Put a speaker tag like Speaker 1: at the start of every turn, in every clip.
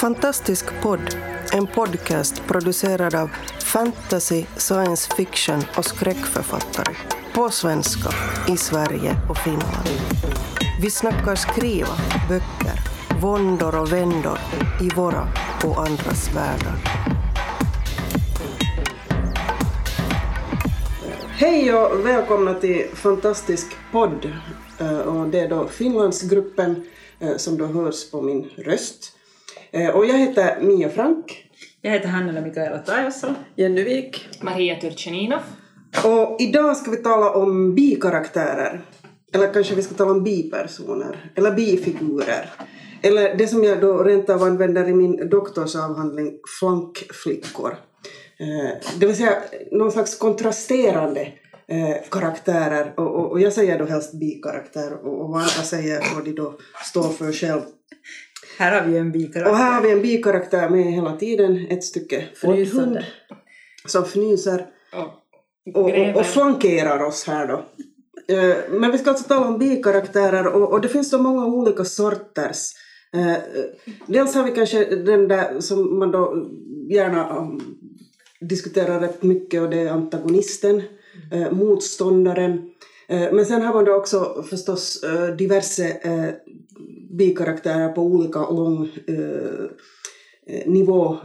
Speaker 1: Fantastisk podd, en podcast producerad av fantasy, science fiction och skräckförfattare. På svenska, i Sverige och Finland. Vi snackar skriva, böcker, våndor och vändor i våra och andras världar. Hej och välkomna till Fantastisk podd. Eh, och det är då Finlandsgruppen eh, som då hörs på min röst. Eh, Och jag heter Mia Frank.
Speaker 2: Jag heter Hannele Mikaela Taivasalo.
Speaker 3: Jenny Wik.
Speaker 4: Maria Turchaninov.
Speaker 1: Och idag ska vi tala om bikaraktärer. Eller kanske vi ska tala om bipersoner. Eller bifigurer. Eller det som jag då rent av använder i min doktorsavhandling, flankflickor. Eh, Det vill säga någon slags kontrasterande eh, karaktärer. Och, och, och jag säger då helst bikaraktär och, och vad andra säger får de då stå för själv.
Speaker 2: Här har vi en bikaraktär.
Speaker 1: Och här har vi en bikaraktär med hela tiden, ett stycke fårthund som fnyser
Speaker 4: Och
Speaker 1: och, och, flankerar oss här då. Eh, Men vi ska alltså tala om bikaraktärer och, och det finns så många olika sorters. Eh, Dels har vi kanske den där som man då gärna um, diskuterar rätt mycket och det är antagonisten, eh, motståndaren. Eh, men sen har man då också förstås eh, diverse eh, bikaraktärer på olika lång nivå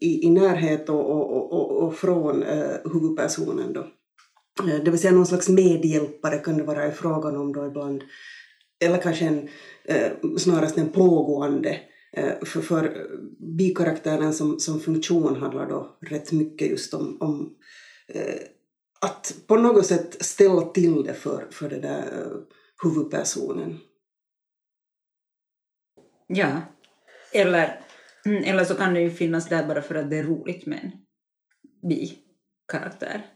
Speaker 1: i, i närhet och, och, och, och, från huvudpersonen då. Det vill säga någon slags medhjälpare kan det vara i frågan om då ibland. Eller kanske en, snarast en pågående. För, för bikaraktären som, som funktion handlar då rätt mycket just om, om eh, att på något sätt ställa till det för, för den där eh, huvudpersonen.
Speaker 2: Ja. Eller, mm, eller så kan det ju finnas där bara för att det är roligt med en bikaraktär.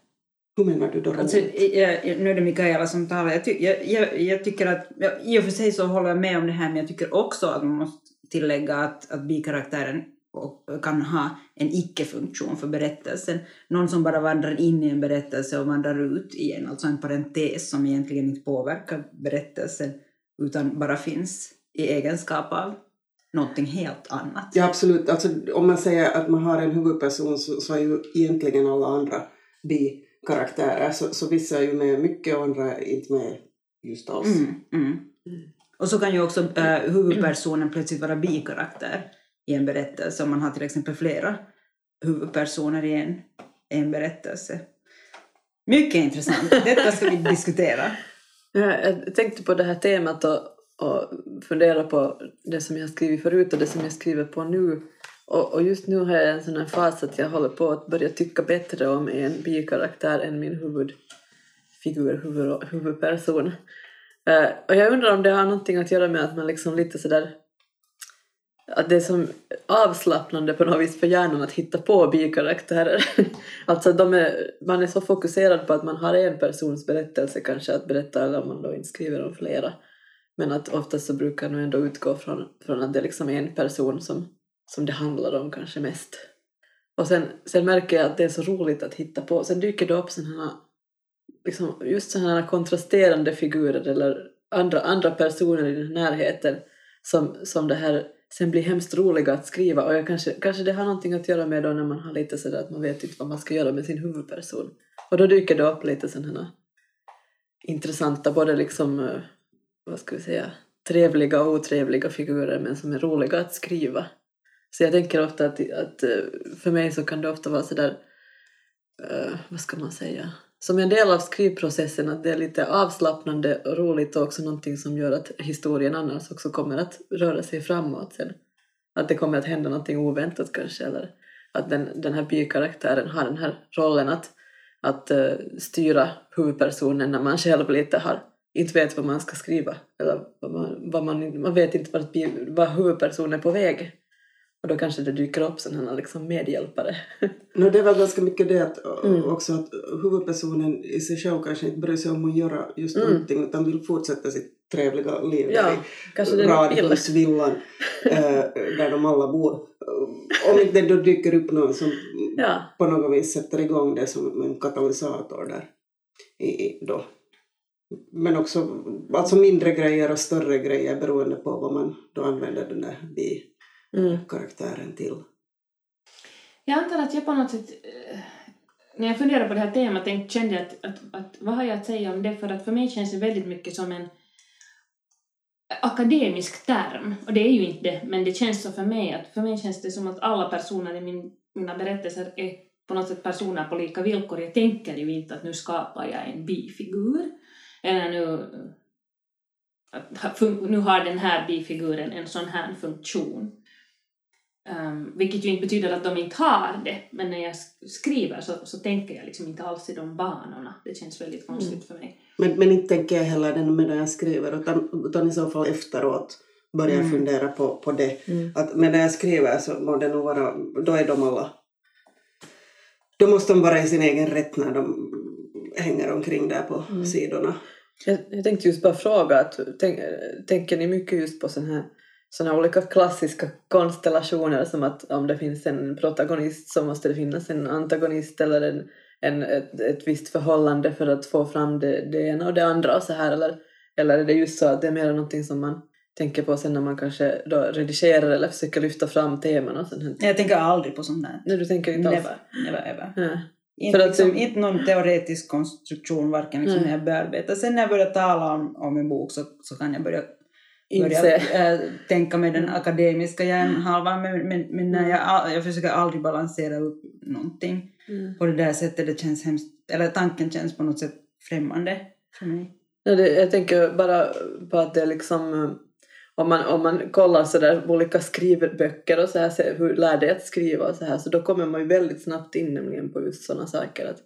Speaker 1: Hur menar du då?
Speaker 2: Alltså, jag, jag, nu är det Mikaela som talar. Jag, ty, jag, jag, jag tycker att, ja, i och för sig så håller jag med om det här, men jag tycker också att man måste tillägga att, att bikaraktären och- kan ha en icke-funktion för berättelsen. Någon som bara vandrar in i en berättelse och vandrar ut igen, alltså en parentes som egentligen inte påverkar berättelsen utan bara finns i egenskap av någonting helt annat.
Speaker 1: Ja, absolut. Alltså, om man säger att man har en huvudperson så, så är ju egentligen alla andra bikaraktärer. Så, så vissa är ju med mycket och andra är inte med just alls.
Speaker 2: Mm, mm. Och så kan ju också eh, huvudpersonen plötsligt vara bikaraktär i en berättelse om man har till exempel flera huvudpersoner i en, en berättelse. Mycket intressant. Detta ska vi diskutera.
Speaker 3: Jag tänkte på det här temat och, och funderade på det som jag skrivit förut och det som jag skriver på nu. Och, och just nu har jag en sån här fas att jag håller på att börja tycka bättre om en bikaraktär än min huvudfigur, huvud, huvudperson. Eh, och jag undrar om det har någonting att göra med att man liksom lite sådär att det är som avslappnande på något vis för hjärnan att hitta på bikaraktärer. alltså de är, man är så fokuserad på att man har en persons berättelse kanske att berätta eller om man då inte skriver om flera. Men att oftast så brukar man ändå utgå från, från att det är liksom en person som, som det handlar om kanske mest. Och sen, sen märker jag att det är så roligt att hitta på. Sen dyker det upp sådana här, liksom, just sådana här kontrasterande figurer eller andra, andra personer i den närheten som, som det här sen blir hemskt roliga att skriva och jag kanske, kanske det har någonting att göra med då när man har lite sådär att man vet inte vad man ska göra med sin huvudperson. Och då dyker det upp lite sådana intressanta, både liksom, eh, vad ska vi säga, trevliga och otrevliga figurer men som är roliga att skriva. Så jag tänker ofta att, att eh, för mig så kan det ofta vara sådär, uh, vad ska man säga, som en del av skrivprocessen att det är lite avslappnande och roligt och också någonting som gör att historien annars också kommer att röra sig framåt sen. Att det kommer att hända någonting oväntat kanske eller att den, den här bykaraktären har den här rollen att, att uh, styra huvudpersonen när man själv lite har inte vet vad man ska skriva eller vad man, vad man, man vet inte vart, vad huvudpersonen är på väg. Och då kanske det dyker upp sådana här liksom medhjälpare.
Speaker 1: No, det är väl ganska mycket det att,
Speaker 3: Mm.
Speaker 1: också att huvudpersonen i sig själv kanske inte bryr sig om att göra just
Speaker 3: Mm.
Speaker 1: någonting utan vill fortsätta sitt trevliga liv
Speaker 3: Ja,
Speaker 1: i radhusvillan eh, där de alla bor. Om inte då dyker upp någon som
Speaker 3: Ja.
Speaker 1: på något vis sätter igång det som en katalysator där. I, då. Men också alltså mindre grejer och större grejer beroende på vad man då använder den där
Speaker 3: Mm.
Speaker 1: karaktären till.
Speaker 4: Jag antar att jag på något sätt, eh, när jag funderade på det här temat, tänkte, kände jag att, att, att vad har jag att säga om det? För att för mig känns det väldigt mycket som en akademisk term. Och det är ju inte det, men det känns så för mig att för mig känns det som att alla personer i min, mina berättelser är på något sätt personer på lika villkor. Jag tänker ju inte att nu skapar jag en bifigur. Eller nu, att nu har den här bifiguren en sån här funktion. Um, vilket ju inte betyder att de inte har det, men när jag sk- skriver så, så tänker jag liksom inte alls i de banorna. Det känns väldigt konstigt för mig.
Speaker 1: Men, men inte tänker jag heller den medan jag skriver utan, utan i så fall efteråt börjar jag
Speaker 2: Mm.
Speaker 1: fundera på, på det.
Speaker 3: Mm.
Speaker 1: Att medan jag skriver så må det nog vara, då är de alla, då måste de vara i sin egen rätt när de hänger omkring där på
Speaker 3: Mm.
Speaker 1: sidorna.
Speaker 3: Jag, jag tänkte just bara fråga, att, tänk, tänker ni mycket just på sådana här, här olika klassiska konstellationer som att om det finns en protagonist så måste det finnas en antagonist eller en, en, ett, ett visst förhållande för att få fram det, det ena och det andra och så här eller, eller är det just så att det är mer någonting som man tänker på sen när man kanske då redigerar eller försöker lyfta fram teman och sånt.
Speaker 2: Jag tänker aldrig på sånt där.
Speaker 3: Nej, du tänker inte alls?
Speaker 2: Never, never ever.
Speaker 3: Ja.
Speaker 2: Inte,
Speaker 3: För att
Speaker 2: liksom,
Speaker 3: det-
Speaker 2: inte någon teoretisk konstruktion varken liksom
Speaker 3: Mm.
Speaker 2: när jag bearbetar. Sen när jag börjar tala om, om en bok så, så kan jag börja, Börja äh, tänka med den
Speaker 3: Mm.
Speaker 2: akademiska hjärnhalvan men, men, men när
Speaker 3: Mm.
Speaker 2: jag, al- jag försöker aldrig balansera upp någonting
Speaker 3: Mm.
Speaker 2: på det där sättet. Det känns hemskt, eller tanken känns på något sätt främmande för mig.
Speaker 3: Ja, det, jag tänker bara på att det är liksom eh, om man, om man kollar så där olika skrivböcker och så här, så hur lär dig att skriva och så här, så då kommer man ju väldigt snabbt in nämligen på just sådana saker att,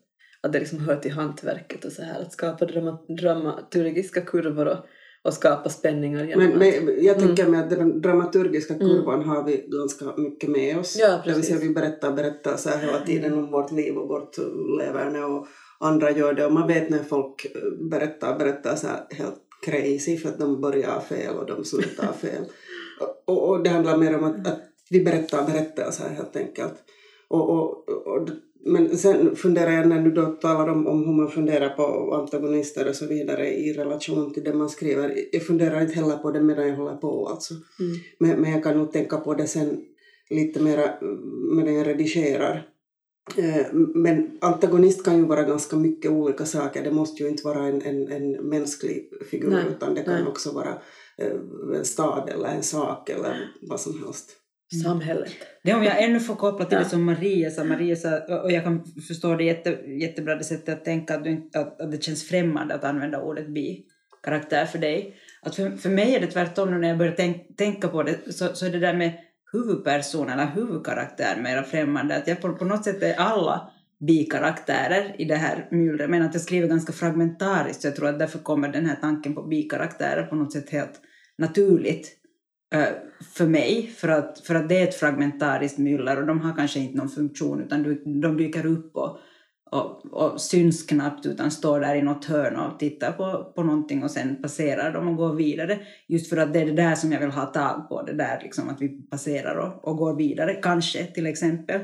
Speaker 3: att det liksom hör till hantverket och så här, att skapa drama, dramaturgiska kurvor och, och skapa spänningar genom
Speaker 1: Men,
Speaker 3: att...
Speaker 1: men jag
Speaker 3: Mm.
Speaker 1: tänker mig att den dramaturgiska
Speaker 3: Mm.
Speaker 1: kurvan har vi ganska mycket med oss.
Speaker 3: Ja,
Speaker 1: det vill säga vi berättar berättar så här hela tiden om vårt liv och vårt leverne och andra gör det och man vet när folk eh, berättar berättar så här helt crazy för att de börjar fel och de slutar fel. Och, och det handlar mer om att, att vi berättar berättelser helt enkelt. Och, och, och, men sen funderar jag när du då talar om, om hur man funderar på antagonister och så vidare i relation till det man skriver. Jag funderar inte heller på det medan jag håller på alltså.
Speaker 3: Mm.
Speaker 1: Men, men jag kan nog tänka på det sen lite mera medan jag redigerar. Eh, Men antagonist kan ju vara ganska mycket olika saker. Det måste ju inte vara en, en, en mänsklig figur
Speaker 3: Nej,
Speaker 1: utan det kan
Speaker 3: nej.
Speaker 1: också vara eh, en stad eller en sak eller vad som helst.
Speaker 3: Samhället.
Speaker 2: Det om jag ännu får koppla till
Speaker 3: Ja.
Speaker 2: det som Maria sa, Maria sa och jag kan förstå det jätte, jättebra det sättet att tänka att, du, att, att det känns främmande att använda ordet bi-karaktär för dig. Att för, för mig är det tvärtom nu när jag börjar tänk, tänka på det så, så är det där med huvudperson eller huvudkaraktär mera främmande. Att jag på, på något sätt är alla bikaraktärer i det här myllret men att jag skriver ganska fragmentariskt så jag tror att därför kommer den här tanken på bikaraktärer på något sätt helt naturligt Eh, för mig, för att, för att det är ett fragmentariskt myller och de har kanske inte någon funktion utan du- de dyker upp och, och, och syns knappt utan står där i något hörn och tittar på, på någonting och sen passerar de och går vidare. Just för att det är det där som jag vill ha tag på, det där liksom att vi passerar och, och går vidare, kanske till exempel.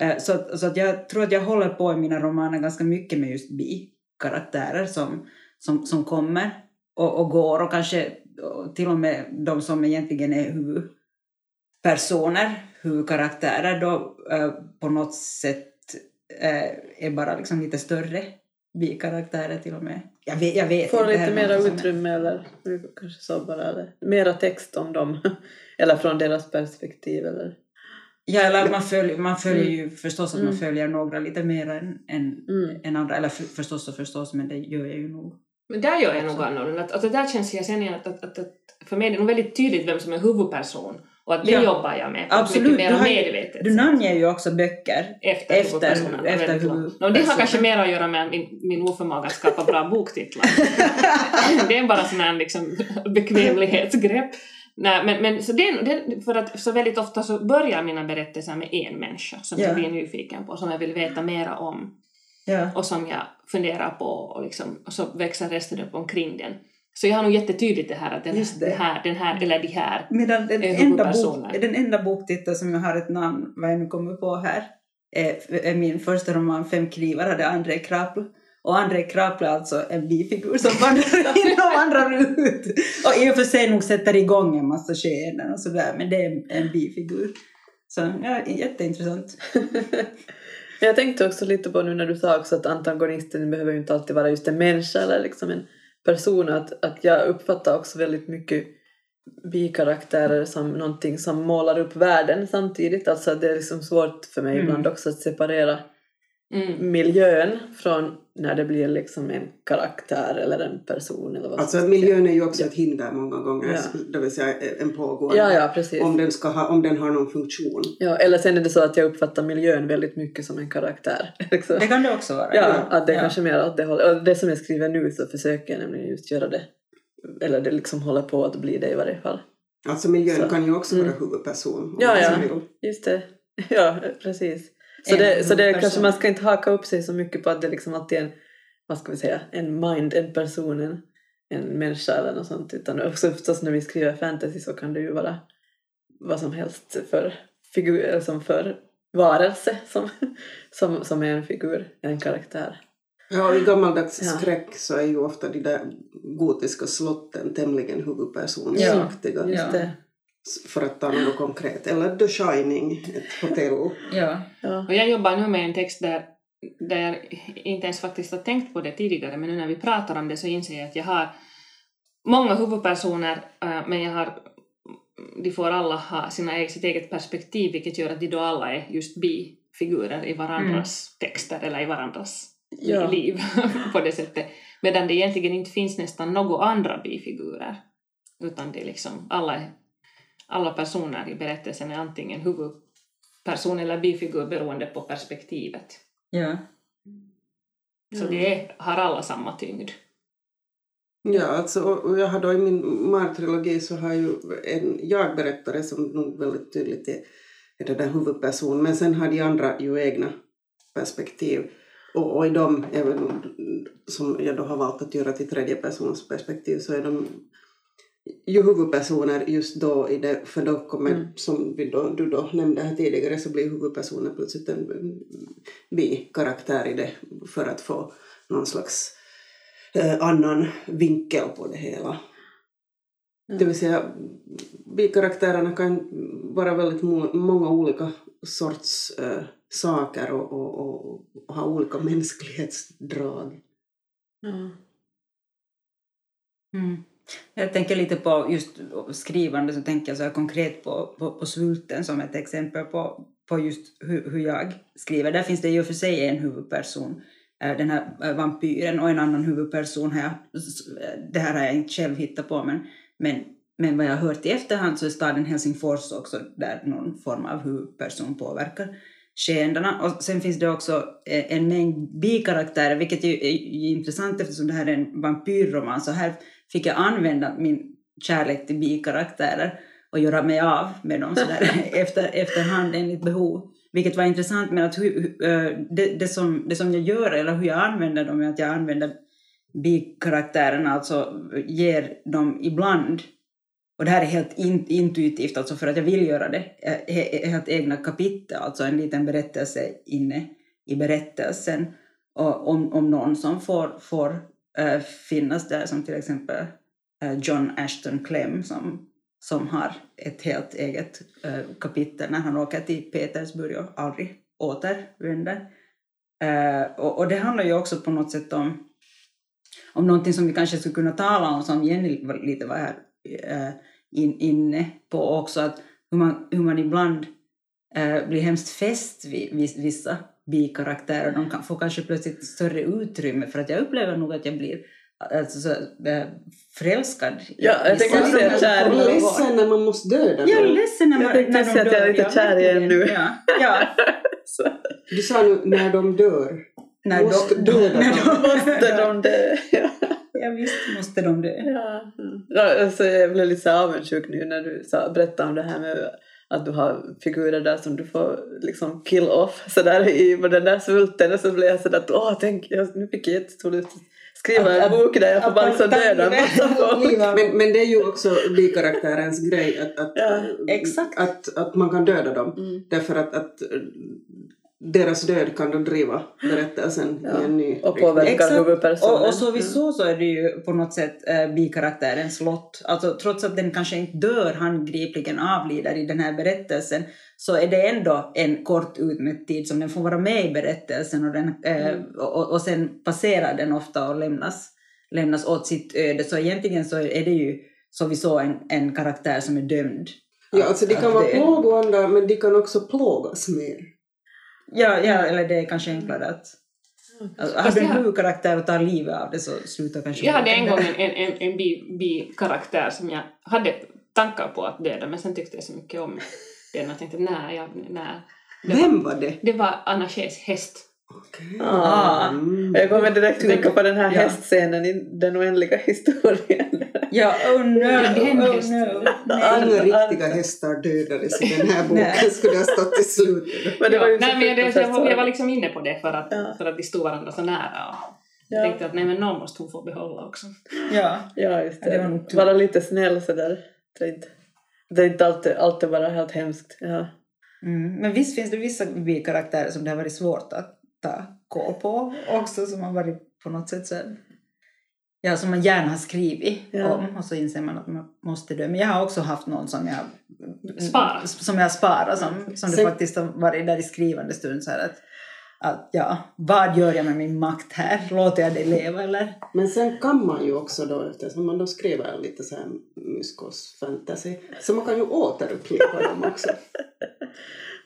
Speaker 2: Eh, så, att- så att jag tror att jag håller på i mina romaner ganska mycket med just bi-karaktärer som, som, som kommer och, och går och kanske till och med de som egentligen är huvudpersoner, huvudkaraktärer då eh, på något sätt eh, är bara liksom lite större bikaraktärer till och med. Jag vet, jag vet
Speaker 3: Får
Speaker 2: det
Speaker 3: lite mera
Speaker 2: är-
Speaker 3: utrymme eller kanske så bara eller mera text om dem eller från deras perspektiv eller
Speaker 2: Ja, eller man följer, man följer
Speaker 3: Mm.
Speaker 2: ju förstås att
Speaker 3: Mm.
Speaker 2: man följer några lite mer än, än,
Speaker 3: mm.
Speaker 2: än andra. Eller för, förstås och förstås, men det gör jag ju nog.
Speaker 4: Men där gör jag nog annorlunda. Att, att det där känns jag sen igen att, att, att, att för mig är det nog väldigt tydligt vem som är huvudperson och att det
Speaker 2: Ja.
Speaker 4: jobbar jag med
Speaker 2: Absolut,
Speaker 4: mycket
Speaker 2: du
Speaker 4: mer
Speaker 2: har
Speaker 4: medvetet
Speaker 2: Du namnger ju också böcker.
Speaker 4: efter,
Speaker 2: efter- efter huvudpersonen.
Speaker 4: No, det har kanske mer att göra med min, min oförmåga att skapa bra boktitlar. det är bara sån här liksom, bekvämlighetsgrepp. Nej, men, men så, det, det, för att, så väldigt ofta så börjar mina berättelser med en människa som
Speaker 2: Ja.
Speaker 4: jag blir nyfiken på, som jag vill veta mera om
Speaker 2: Ja.
Speaker 4: och som jag funderar på och, liksom, och så växer resten upp omkring den. Så jag har nog jättetydligt det här att den,
Speaker 2: det.
Speaker 4: det. här, den här eller de här
Speaker 2: Medan den
Speaker 4: Eh,
Speaker 2: enda, bok, den enda boktitel som jag har ett namn, vad jag nu kommer på här, är, är min första roman Fem knivar, hade André Krapl. Och Andrei Krapla är alltså en bifigur som vandrar in och vandrar ut. Och i och för sig nog sätter igång en massa skeenden och sådär, men det är en, en bifigur. Så ja, jätteintressant.
Speaker 3: Jag tänkte också lite på nu när du sa också att antagonisten behöver ju inte alltid vara just en människa eller liksom en person. Att, att jag uppfattar också väldigt mycket bikaraktärer som någonting som målar upp världen samtidigt. Alltså det är liksom svårt för mig
Speaker 2: Mm.
Speaker 3: ibland också att separera
Speaker 4: Mm.
Speaker 3: miljön från när det blir liksom en karaktär eller en person eller vad
Speaker 1: Alltså miljön är ju också ett hinder många gånger,
Speaker 3: Ja.
Speaker 1: det vill säga en pågående.
Speaker 3: Ja, ja, precis.
Speaker 1: Om, den ska ha, om den har någon funktion.
Speaker 3: Ja, eller sen är det så att jag uppfattar miljön väldigt mycket som en karaktär. liksom.
Speaker 2: Det kan det också vara.
Speaker 3: Ja, att det är
Speaker 2: Ja.
Speaker 3: kanske mer åt det hållet. Och det som jag skriver nu så försöker jag nämligen just göra det. Eller det liksom håller på att bli det i varje fall.
Speaker 1: Alltså miljön
Speaker 3: Så.
Speaker 1: kan ju också
Speaker 3: Mm.
Speaker 1: vara huvudperson. om
Speaker 3: Ja, ja. Just det. Ja, precis. Så det, så det kanske man ska inte haka upp sig så mycket på att det liksom alltid är en, vad ska vi säga, en mind, en person, en, en människa eller något sånt. Utan också förstås när vi skriver fantasy så kan det ju vara vad som helst för figur, eller som för varelse som, som, som är en figur, en karaktär.
Speaker 1: Ja, i gammaldags
Speaker 3: Ja.
Speaker 1: skräck så är ju ofta de där gotiska slotten tämligen huvudpersonsaktiga.
Speaker 2: Ja.
Speaker 3: Just det.
Speaker 1: För att ta något konkret. Eller The Shining, ett hotell.
Speaker 2: Ja.
Speaker 3: Ja.
Speaker 4: Och jag jobbar nu med en text där, där jag inte ens faktiskt har tänkt på det tidigare, men nu när vi pratar om det så inser jag att jag har många huvudpersoner, eh, men jag har, de får alla ha sina, e- sitt eget perspektiv, vilket gör att de då alla är just bifigurer i varandras texter eller i varandras
Speaker 3: Ja.
Speaker 4: liv på det sättet. Medan det egentligen inte finns nästan några andra bifigurer, utan det är liksom alla, alla personer i berättelsen är antingen huvudperson eller bifigur beroende på perspektivet.
Speaker 2: Ja.
Speaker 4: Så det är, har alla samma tyngd.
Speaker 1: Ja, alltså, och jag har då i min Mar-trilogi så har ju en jag-berättare som nog väldigt tydligt är, är den där huvudpersonen, men sen har de andra ju egna perspektiv. Och, och i dem, även som jag då har valt att göra till tredje persons perspektiv, så är de ju huvudpersoner just då i det, för då kommer,
Speaker 3: Mm.
Speaker 1: som vi då, du då nämnde här tidigare, så blir huvudpersonen plötsligt en bi-karaktär i det för att få någon slags eh, annan vinkel på det hela.
Speaker 3: Mm.
Speaker 1: Det vill säga, bikaraktärerna kan vara väldigt många olika sorts eh, saker och, och, och, och ha olika mänsklighetsdrag.
Speaker 2: Mm. Jag tänker lite på just skrivande, så tänker jag så här konkret på, på, på Svulten som ett exempel på, på just hur, hur jag skriver. Där finns det i och för sig en huvudperson, eh, den här eh, vampyren, och en annan huvudperson här. Det här har jag inte själv hittat på, men, men, men vad jag har hört i efterhand så är staden Helsingfors också där någon form av huvudperson påverkar skeendena. Och sen finns det också eh, en mängd bikaraktärer, vilket ju är intressant eftersom det här är en vampyrroman. Så här fick jag använda min kärlek till bikaraktärer och göra mig av med dem sådär efter, efterhand enligt behov. Vilket var intressant med att hu, eh, det, det, som, det som jag gör eller hur jag använder dem är att jag använder bikaraktärerna, alltså ger dem ibland. Och det här är helt in, intuitivt, alltså för att jag vill göra det, eh, helt egna kapitel, alltså en liten berättelse inne i berättelsen. Och om, om någon som får, får Eh, finnas där, som till exempel eh, John Ashton Clem som, som har ett helt eget eh, kapitel när han åker till Petersburg och aldrig återvänder. Och, och det handlar ju också på något sätt om, om någonting som vi kanske skulle kunna tala om, som Jenny lite var här in, inne på också, att hur man, hur man ibland blir hemskt fäst vid, vid vissa bikaraktärer. De kan, får kanske plötsligt större utrymme, för att jag upplever nog att jag blir alltså, så, eh, förälskad. i
Speaker 3: Ja, jag tänkte säga
Speaker 2: av dem.
Speaker 3: kär.
Speaker 1: Och ledsen när man måste döda
Speaker 2: Jag är ledsen när,
Speaker 3: Jag
Speaker 2: man,
Speaker 3: tänkte
Speaker 2: när de
Speaker 3: säga att jag är
Speaker 2: dör.
Speaker 3: lite kär igen
Speaker 2: verkligen.
Speaker 3: nu.
Speaker 2: Ja, ja.
Speaker 1: Du sa nu när de dör.
Speaker 2: När
Speaker 1: Måste
Speaker 2: de,
Speaker 1: döda
Speaker 2: när de,
Speaker 3: måste de det? Ja.
Speaker 2: Visst måste de det.
Speaker 3: Ja. Ja, alltså jag blev lite avundsjuk nu när du sa, berättade om det här med att du har figurer där som du får liksom kill off sådär i den där svulten och så blev jag sådär att åh tänk, jag, nu fick jag jättestor lust skriva
Speaker 2: Att-
Speaker 3: en bok där jag får bara liksom döda en massa folk.
Speaker 1: Men, men det är ju också bikaraktärens grej att, att,
Speaker 3: Ja,
Speaker 2: exakt.
Speaker 1: att, att man kan döda dem.
Speaker 3: Mm.
Speaker 1: Därför att, att deras död kan då driva berättelsen
Speaker 3: Ja,
Speaker 1: i en ny
Speaker 3: och påverkar huvudpersonen.
Speaker 2: Och, och sowieso så är det ju på något sätt eh, bikaraktärens lott. Alltså trots att den kanske inte dör handgripligen avlider i den här berättelsen så är det ändå en kort utmätt tid som den får vara med i berättelsen och, den, eh,
Speaker 3: Mm.
Speaker 2: och, och sen passerar den ofta och lämnas, lämnas åt sitt öde. Så egentligen så är det ju sowieso en, en karaktär som är dömd.
Speaker 1: Ja, alltså de kan vara plågoandar men de kan också plågas mer.
Speaker 2: Ja, ja, eller det är kanske enklare att... Alltså, har
Speaker 4: Fast
Speaker 2: du en
Speaker 4: jag-
Speaker 2: huvudkaraktär och tar livet av det så slutar kanske
Speaker 4: Jag hade en gång en, en, en, en bi- bi-karaktär som jag hade tankar på att döda men sen tyckte jag så mycket om den och jag tänkte nej, jag, nej. Var,
Speaker 1: Vem var det?
Speaker 4: det var Anna Schees häst.
Speaker 1: Okej.
Speaker 3: Ah.
Speaker 1: Mm.
Speaker 3: Jag kommer direkt tänka på den här
Speaker 2: Ja.
Speaker 3: hästscenen i Den oändliga historien.
Speaker 2: Ja, oh no, oh no. Nej.
Speaker 1: riktiga hästar dödades i den här boken skulle ha stått i slutet.
Speaker 3: Men det var ju
Speaker 4: nej, men jag, jag, var, jag var liksom inne på det för att,
Speaker 3: Ja.
Speaker 4: för att de stod varandra så nära. Och jag
Speaker 3: Ja.
Speaker 4: tänkte att nej, men någon måste hon få behålla också.
Speaker 2: Ja.
Speaker 3: Ja, just
Speaker 2: Ja, det var
Speaker 3: det.
Speaker 2: tur.
Speaker 3: Vara lite snäll sådär. Det är inte, det är inte alltid, alltid bara helt hemskt. Ja.
Speaker 2: Mm. Men visst finns det vissa bikaraktärer som det har varit svårt att ta koll på också som har varit på något sätt så Ja, som man gärna har skrivit
Speaker 3: Ja.
Speaker 2: om och så inser man att man måste dö. Men jag har också haft någon som jag
Speaker 4: Spara.
Speaker 2: Som jag sparar, som, som det faktiskt har varit där i skrivande stund så här att, att ja, vad gör jag med min makt här? Låter jag det leva eller?
Speaker 1: Men sen kan man ju också då, eftersom man då skriver lite så här myskos fantasy, så man kan ju återuppliva dem också.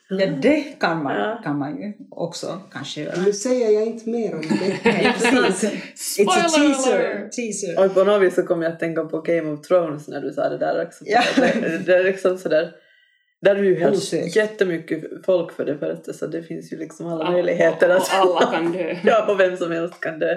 Speaker 2: Ja, det kan man,
Speaker 3: Ja.
Speaker 2: kan man ju också kanske göra.
Speaker 1: Nu säger jag inte mer om det.
Speaker 2: Nej, precis. It's a
Speaker 4: Spoiler
Speaker 2: teaser. teaser.
Speaker 3: Och på något vis så kom jag att tänka på Game of Thrones när du sa det där också.
Speaker 2: Ja.
Speaker 3: Det, det är liksom sådär, där är ju helt
Speaker 2: Osökt.
Speaker 3: jättemycket folk för det första så det finns ju liksom alla
Speaker 4: Ja,
Speaker 3: möjligheter
Speaker 4: och,
Speaker 3: att...
Speaker 4: och alla kan dö.
Speaker 3: ja, och vem som helst kan dö.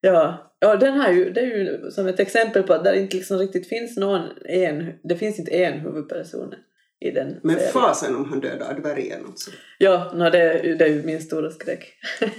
Speaker 3: Ja, ja den här ju, det är ju som ett exempel på att där inte liksom riktigt finns någon en, det finns inte en huvudperson i den
Speaker 1: Men
Speaker 3: serien.
Speaker 1: fasen om han dödar dvärgen också.
Speaker 3: Ja, no, det, är ju- det är ju min stora skräck.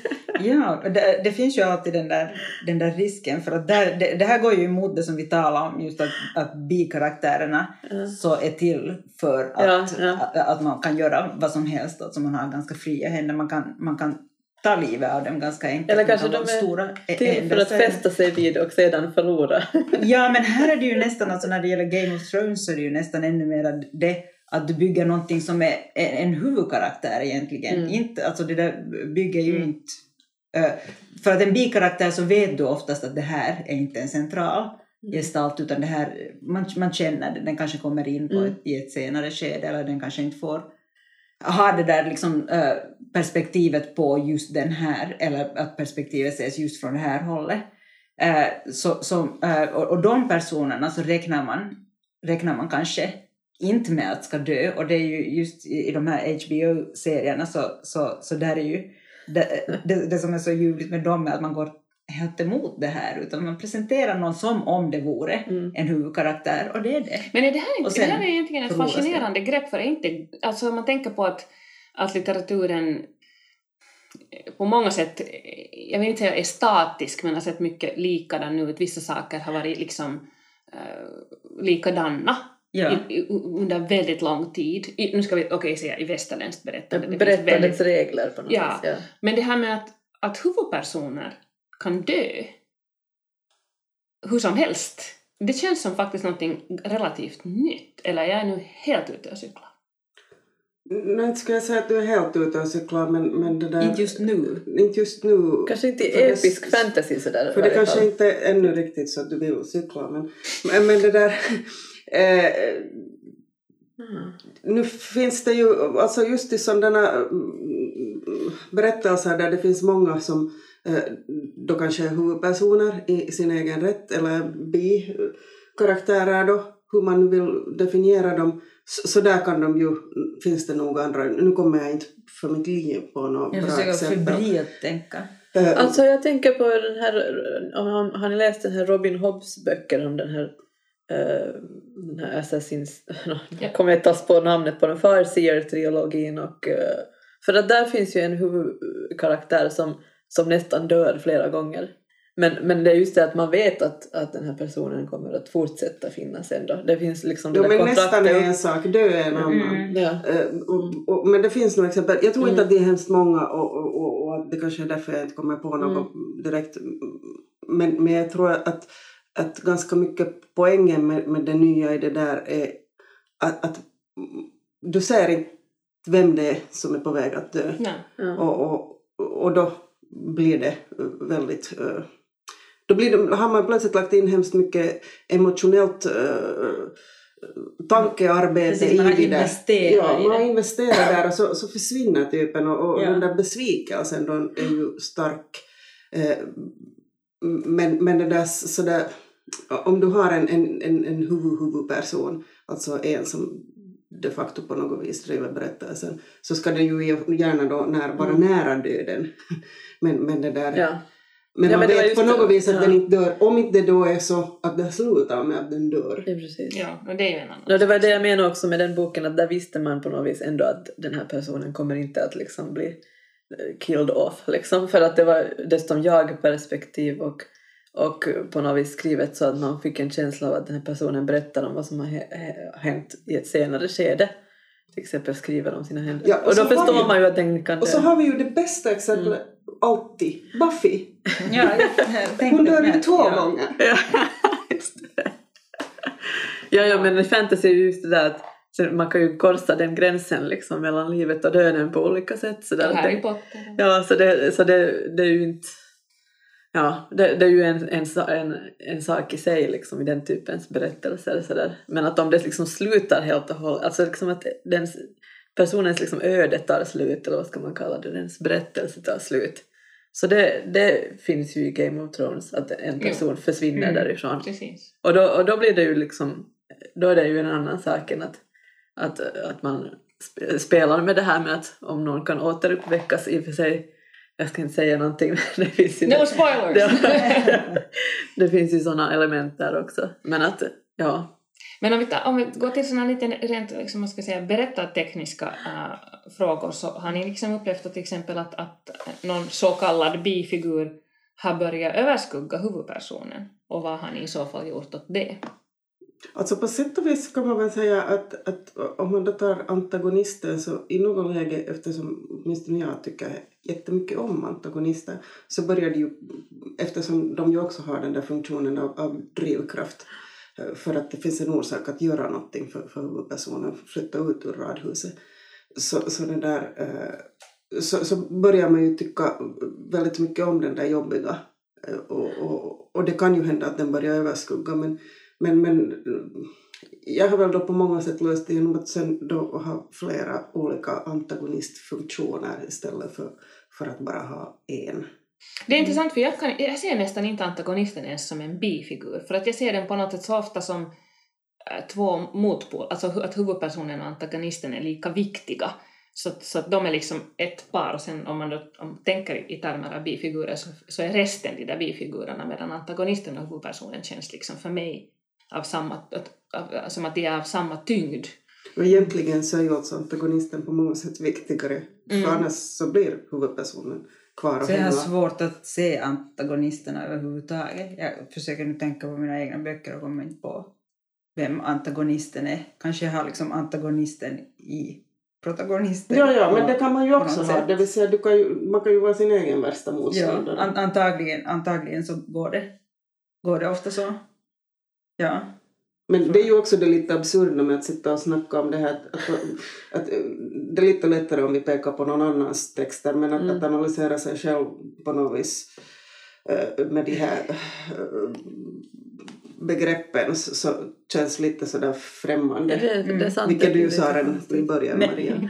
Speaker 2: Ja, och det, det finns ju alltid den där, den där risken för att där, det, det här går ju emot det som vi talar om just att, att bikaraktärerna
Speaker 3: Ja.
Speaker 2: så är till för att,
Speaker 3: Ja, ja.
Speaker 2: Att, att man kan göra vad som helst, alltså man har ganska fria händer, man kan, man kan ta livet av dem ganska enkelt.
Speaker 3: Eller kanske de är
Speaker 2: stora
Speaker 3: Till för att fästa sig vid och sedan förlora.
Speaker 2: Ja, men här är det ju nästan, alltså när det gäller Game of Thrones så är det ju nästan ännu mer det att du bygger någonting som är en huvudkaraktär egentligen.
Speaker 3: Mm.
Speaker 2: Inte, alltså det där bygger ju
Speaker 3: Mm.
Speaker 2: inte... för att en bikaraktär så vet du oftast att det här är inte en central
Speaker 3: Mm.
Speaker 2: gestalt utan det här, man, man känner det, den kanske kommer in på
Speaker 3: Mm.
Speaker 2: ett, i ett senare skede eller den kanske inte får ha det där liksom, perspektivet på just den här eller att perspektivet ses just från det här hållet. Så, så, och de personerna så räknar man, räknar man kanske inte med att ska dö och det är ju just i, de här HBO-serierna så, så, så där är ju det, det, det som är så ljuvligt med dem är att man går helt emot det här utan man presenterar någon som om det vore
Speaker 3: Mm.
Speaker 2: en huvudkaraktär och det är det.
Speaker 4: Men är det, här, inte, det här är egentligen ett
Speaker 2: förloras det.
Speaker 4: fascinerande grepp för är inte, alltså om man tänker på att, att litteraturen på många sätt, jag vill inte säga är statisk, men har sett mycket likadan ut. Vissa saker har varit liksom uh, likadana
Speaker 2: Ja.
Speaker 4: i, i, under väldigt lång tid. I, nu ska vi okej säga i västerländskt berättande. det finns
Speaker 3: Berättandets
Speaker 4: väldigt-
Speaker 3: regler på något
Speaker 4: Ja.
Speaker 3: vis. Ja.
Speaker 4: Men det här med att, att huvudpersoner kan dö hur som helst, det känns som faktiskt någonting relativt nytt. Eller jag är nu helt ute och cyklar.
Speaker 1: Nej, inte skulle jag säga att du är helt ute och cyklar, men, men det där...
Speaker 2: Inte just nu.
Speaker 1: Inte just nu.
Speaker 3: Kanske inte
Speaker 1: det-
Speaker 3: episk fantasy sådär. i
Speaker 1: För det kanske
Speaker 3: fall.
Speaker 1: inte är ännu riktigt så att du vill cykla, men, men, men det där... Eh,
Speaker 3: Mm.
Speaker 1: nu finns det ju, alltså just i sådana mm, berättelser där det finns många som eh, då kanske är huvudpersoner i sin egen rätt eller bi-karaktärer då, hur man nu vill definiera dem, så, så där kan de ju, finns det nog andra, nu kommer jag inte för mitt liv på något
Speaker 2: Jag
Speaker 1: bra
Speaker 2: försöker
Speaker 1: exempel.
Speaker 2: febrilt tänka.
Speaker 1: Eh,
Speaker 3: Alltså jag tänker på den här, har, har ni läst den här Robin Hobbs böcker om den här den här Assassins, jag kommer inte tas på namnet på den, Farseer-trilogin och eh, för att där finns ju en huvudkaraktär som, som nästan dör flera gånger. Men, men det är just det att man vet att, att den här personen kommer att fortsätta finnas ändå. Det finns liksom
Speaker 1: Jo,
Speaker 3: det där
Speaker 1: men nästan är en sak, dö är en annan.
Speaker 2: Mm.
Speaker 3: Ja.
Speaker 1: Eh, och, och, men det finns nog exempel. Jag tror inte
Speaker 3: Mm.
Speaker 1: att det är hemskt många och, och, och, det kanske är därför jag inte kommer på något
Speaker 3: Mm.
Speaker 1: direkt. Men, men jag tror att, att ganska mycket poängen med, med det nya i det där är att, att du ser inte vem det är som är på väg att dö.
Speaker 4: Ja.
Speaker 3: Ja.
Speaker 1: Och, och, och då blir det väldigt... eh, Då blir det, har man plötsligt lagt in hemskt mycket emotionellt uh, tankearbete
Speaker 2: Precis, man har
Speaker 1: i det.
Speaker 2: investerat
Speaker 1: Ja,
Speaker 2: i
Speaker 1: man har investerat där och så, så försvinner typen och, och
Speaker 2: Ja.
Speaker 1: den där besvikelsen då är ju stark. Eh, men, men det där sådär, om du har en, en, en, en huvud, huvudperson, alltså en som de facto på något vis driver berättelsen, så ska det ju gärna då när, vara
Speaker 3: Mm.
Speaker 1: nära döden. Men, men det där...
Speaker 3: Ja.
Speaker 1: Men
Speaker 3: Ja,
Speaker 1: man
Speaker 3: men
Speaker 1: vet på något
Speaker 3: det.
Speaker 1: vis att
Speaker 3: Ja.
Speaker 1: den inte dör, om inte det då är så att det slutar med att den dör.
Speaker 3: Ja, precis.
Speaker 4: ja, och det är ju en annan
Speaker 3: Ja, det var det jag menade också med den boken, att där visste man på något vis ändå att den här personen kommer inte att liksom bli killed off. Liksom, för att det var dessutom jag-perspektiv och, och på något vis skrivet så att man fick en känsla av att den här personen berättar om vad som har hänt i ett senare skede. Till exempel skriver om sina händelser.
Speaker 1: Ja, och
Speaker 3: och
Speaker 1: så
Speaker 3: då
Speaker 1: har
Speaker 3: förstår
Speaker 1: vi-
Speaker 3: man ju att den kan
Speaker 1: Och så har vi ju det bästa exemplet alltid, Buffy.
Speaker 2: Ja,
Speaker 1: Hon dör ju två
Speaker 2: ja.
Speaker 1: gånger.
Speaker 3: Ja, just det. Ja, ja, men i fantasy är ju just det där att så man kan ju korsa den gränsen liksom mellan livet och döden på olika sätt. Så där,
Speaker 4: Harry Potter.
Speaker 3: ja, så, det, så det, det är ju inte... Ja, det, det är ju en, en, en, en sak i sig liksom, i den typens berättelser. Så där. Men att om det liksom slutar helt och hållet, alltså liksom att den, personens liksom öde tar slut, eller vad ska man kalla det, dens berättelse tar slut. Så det, det finns ju i Game of Thrones, att en
Speaker 4: Jo.
Speaker 3: person försvinner
Speaker 2: Mm.
Speaker 3: därifrån.
Speaker 4: Precis.
Speaker 3: Och då, och då blir det ju liksom, då är det ju en annan sak än att, att, att man sp- spelar med det här med att om någon kan återuppväckas i och för sig, jag ska inte säga någonting, men det finns ju,
Speaker 4: No spoilers!
Speaker 3: det, det finns ju sådana element där också. Men att, ja,
Speaker 4: Men om vi, tar, om vi går till såna lite rent liksom, ska säga, berättartekniska äh, frågor så har ni liksom upplevt att till exempel att, att någon så kallad bifigur har börjat överskugga huvudpersonen och vad har ni i så fall gjort åt det?
Speaker 1: Alltså på sätt och vis kan man väl säga att, att om man då tar antagonister så i något läge, eftersom åtminstone jag tycker jättemycket om antagonister, så börjar det ju, eftersom de ju också har den där funktionen av, av drivkraft, eh, för att det finns en orsak att göra någonting för, för huvudpersonen, flytta ut ur radhuset, så, så, den där, eh, så, så börjar man ju tycka väldigt mycket om den där jobbiga. Eh, och, och, och det kan ju hända att den börjar överskugga, men men, men jag har väl då på många sätt löst det genom att sen då ha flera olika antagonistfunktioner istället för, för att bara ha en.
Speaker 4: Det är intressant för jag, kan, jag ser nästan inte antagonisten ens som en bifigur för att jag ser den på något sätt så ofta som äh, två motpol, alltså att huvudpersonen och antagonisten är lika viktiga. Så, att- så att de är liksom ett par och sen om man då om man tänker i termer av bifigurer så, så är resten de där bifigurerna medan antagonisten och huvudpersonen känns liksom för mig av samma, att, av, som att de är av samma tyngd.
Speaker 1: Och egentligen så är ju alltså antagonisten på många sätt viktigare
Speaker 4: Mm.
Speaker 1: för annars så blir huvudpersonen kvar och
Speaker 2: Så jag har svårt att se antagonisterna överhuvudtaget. Jag försöker nu tänka på mina egna böcker och kommer inte på vem antagonisten är. Kanske jag har liksom antagonisten i protagonisten.
Speaker 1: Ja, ja, men det kan man ju också ha. Det vill säga, du kan ju, man kan ju vara sin egen värsta
Speaker 2: Ja,
Speaker 1: motståndare.
Speaker 2: an, antagligen, antagligen så går det, går det ofta så. Ja.
Speaker 1: Men det är ju också det lite absurda med att sitta och snacka om det här att, att, att det är lite lättare om vi pekar på någon annans texter men att,
Speaker 3: Mm.
Speaker 1: att analysera sig själv på något vis eh, med de här eh, begreppen så, känns lite sådär främmande.
Speaker 3: det, det är sant.
Speaker 1: Vilket
Speaker 3: Det
Speaker 1: du sa redan i början
Speaker 2: Men-
Speaker 1: Maria.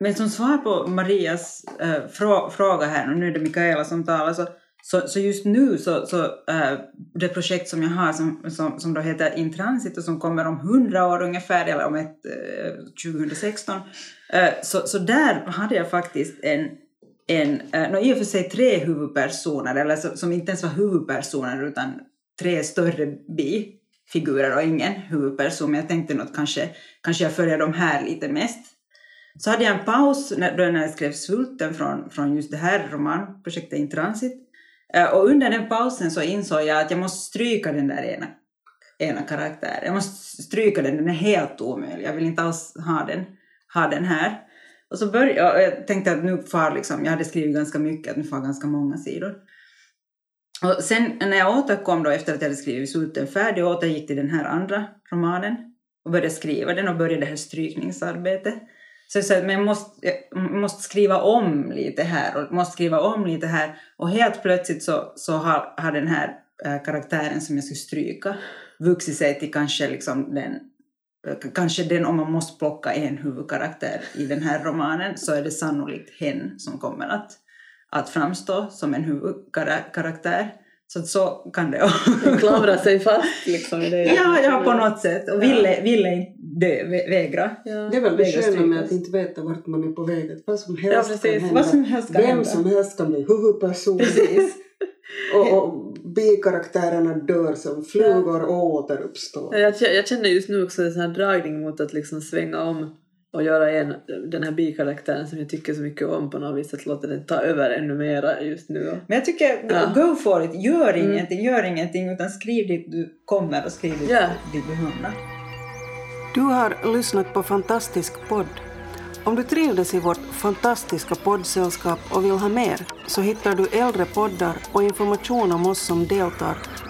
Speaker 2: Men som svar på Marias äh, frå, fråga här, och nu är det Mikaela som talar, så, så, så just nu så, så äh, det projekt som jag har som, som, som då heter Intransit och som kommer om 100 år ungefär, eller om ett, äh, 2016, äh, så, så där hade jag faktiskt en, en äh, no, i och för sig tre huvudpersoner, eller så, som inte ens var huvudpersoner utan tre större bifigurer och ingen huvudperson, men jag tänkte nog att kanske, kanske jag följer de här lite mest. Så hade jag en paus när, då när jag skrev Svulten från, från just det här romanprojektet In Transit. Eh, och under den pausen så insåg jag att jag måste stryka den där ena, ena karaktären. Jag måste stryka den, den är helt omöjlig. Jag vill inte alls ha den, ha den här. Och så började jag, och jag tänkte att nu far liksom, jag hade skrivit ganska mycket, att nu far ganska många sidor. Och sen när jag återkom då efter att jag hade skrivit Sulten färdig och återgick till den här andra romanen och började skriva den och började det här strykningsarbetet. Så jag men jag måste, jag måste skriva om lite här och måste skriva om lite här. Och helt plötsligt så, så har, har den här äh, karaktären som jag skulle stryka vuxit sig till kanske liksom den Kanske den, om man måste plocka en huvudkaraktär i den här romanen, så är det sannolikt hen som kommer att, att framstå som en huvudkaraktär. Så att så kan det
Speaker 3: Den klamrar sig fast liksom i det.
Speaker 2: Ja, ja, på något sätt. Och ville, ville inte dö, vä- vägra.
Speaker 3: Ja.
Speaker 1: Det är väl det sköna med att inte veta vart man är på väg. Att vad som
Speaker 3: Ja,
Speaker 1: helst
Speaker 3: precis.
Speaker 1: kan hända.
Speaker 2: Vad som helst kan
Speaker 1: Vem
Speaker 2: hända.
Speaker 1: som helst kan bli huvudperson.
Speaker 2: Precis.
Speaker 1: och, och bikaraktärerna dör som flugor och återuppstår.
Speaker 3: Ja, Jag, jag känner just nu också en sån här dragning mot att liksom svänga om och göra en, den här bikaraktären som jag tycker så mycket om på något vis, att låta den ta över ännu mera just nu.
Speaker 2: Men jag tycker,
Speaker 3: Ja.
Speaker 2: go for it. Gör
Speaker 3: Mm.
Speaker 2: ingenting, gör ingenting, utan skriv dit du kommer och skriv dit,
Speaker 3: Ja.
Speaker 2: dit du hamnar.
Speaker 1: Du har lyssnat på Fantastisk podd. Om du trivdes i vårt fantastiska poddsällskap och vill ha mer så hittar du äldre poddar och information om oss som deltar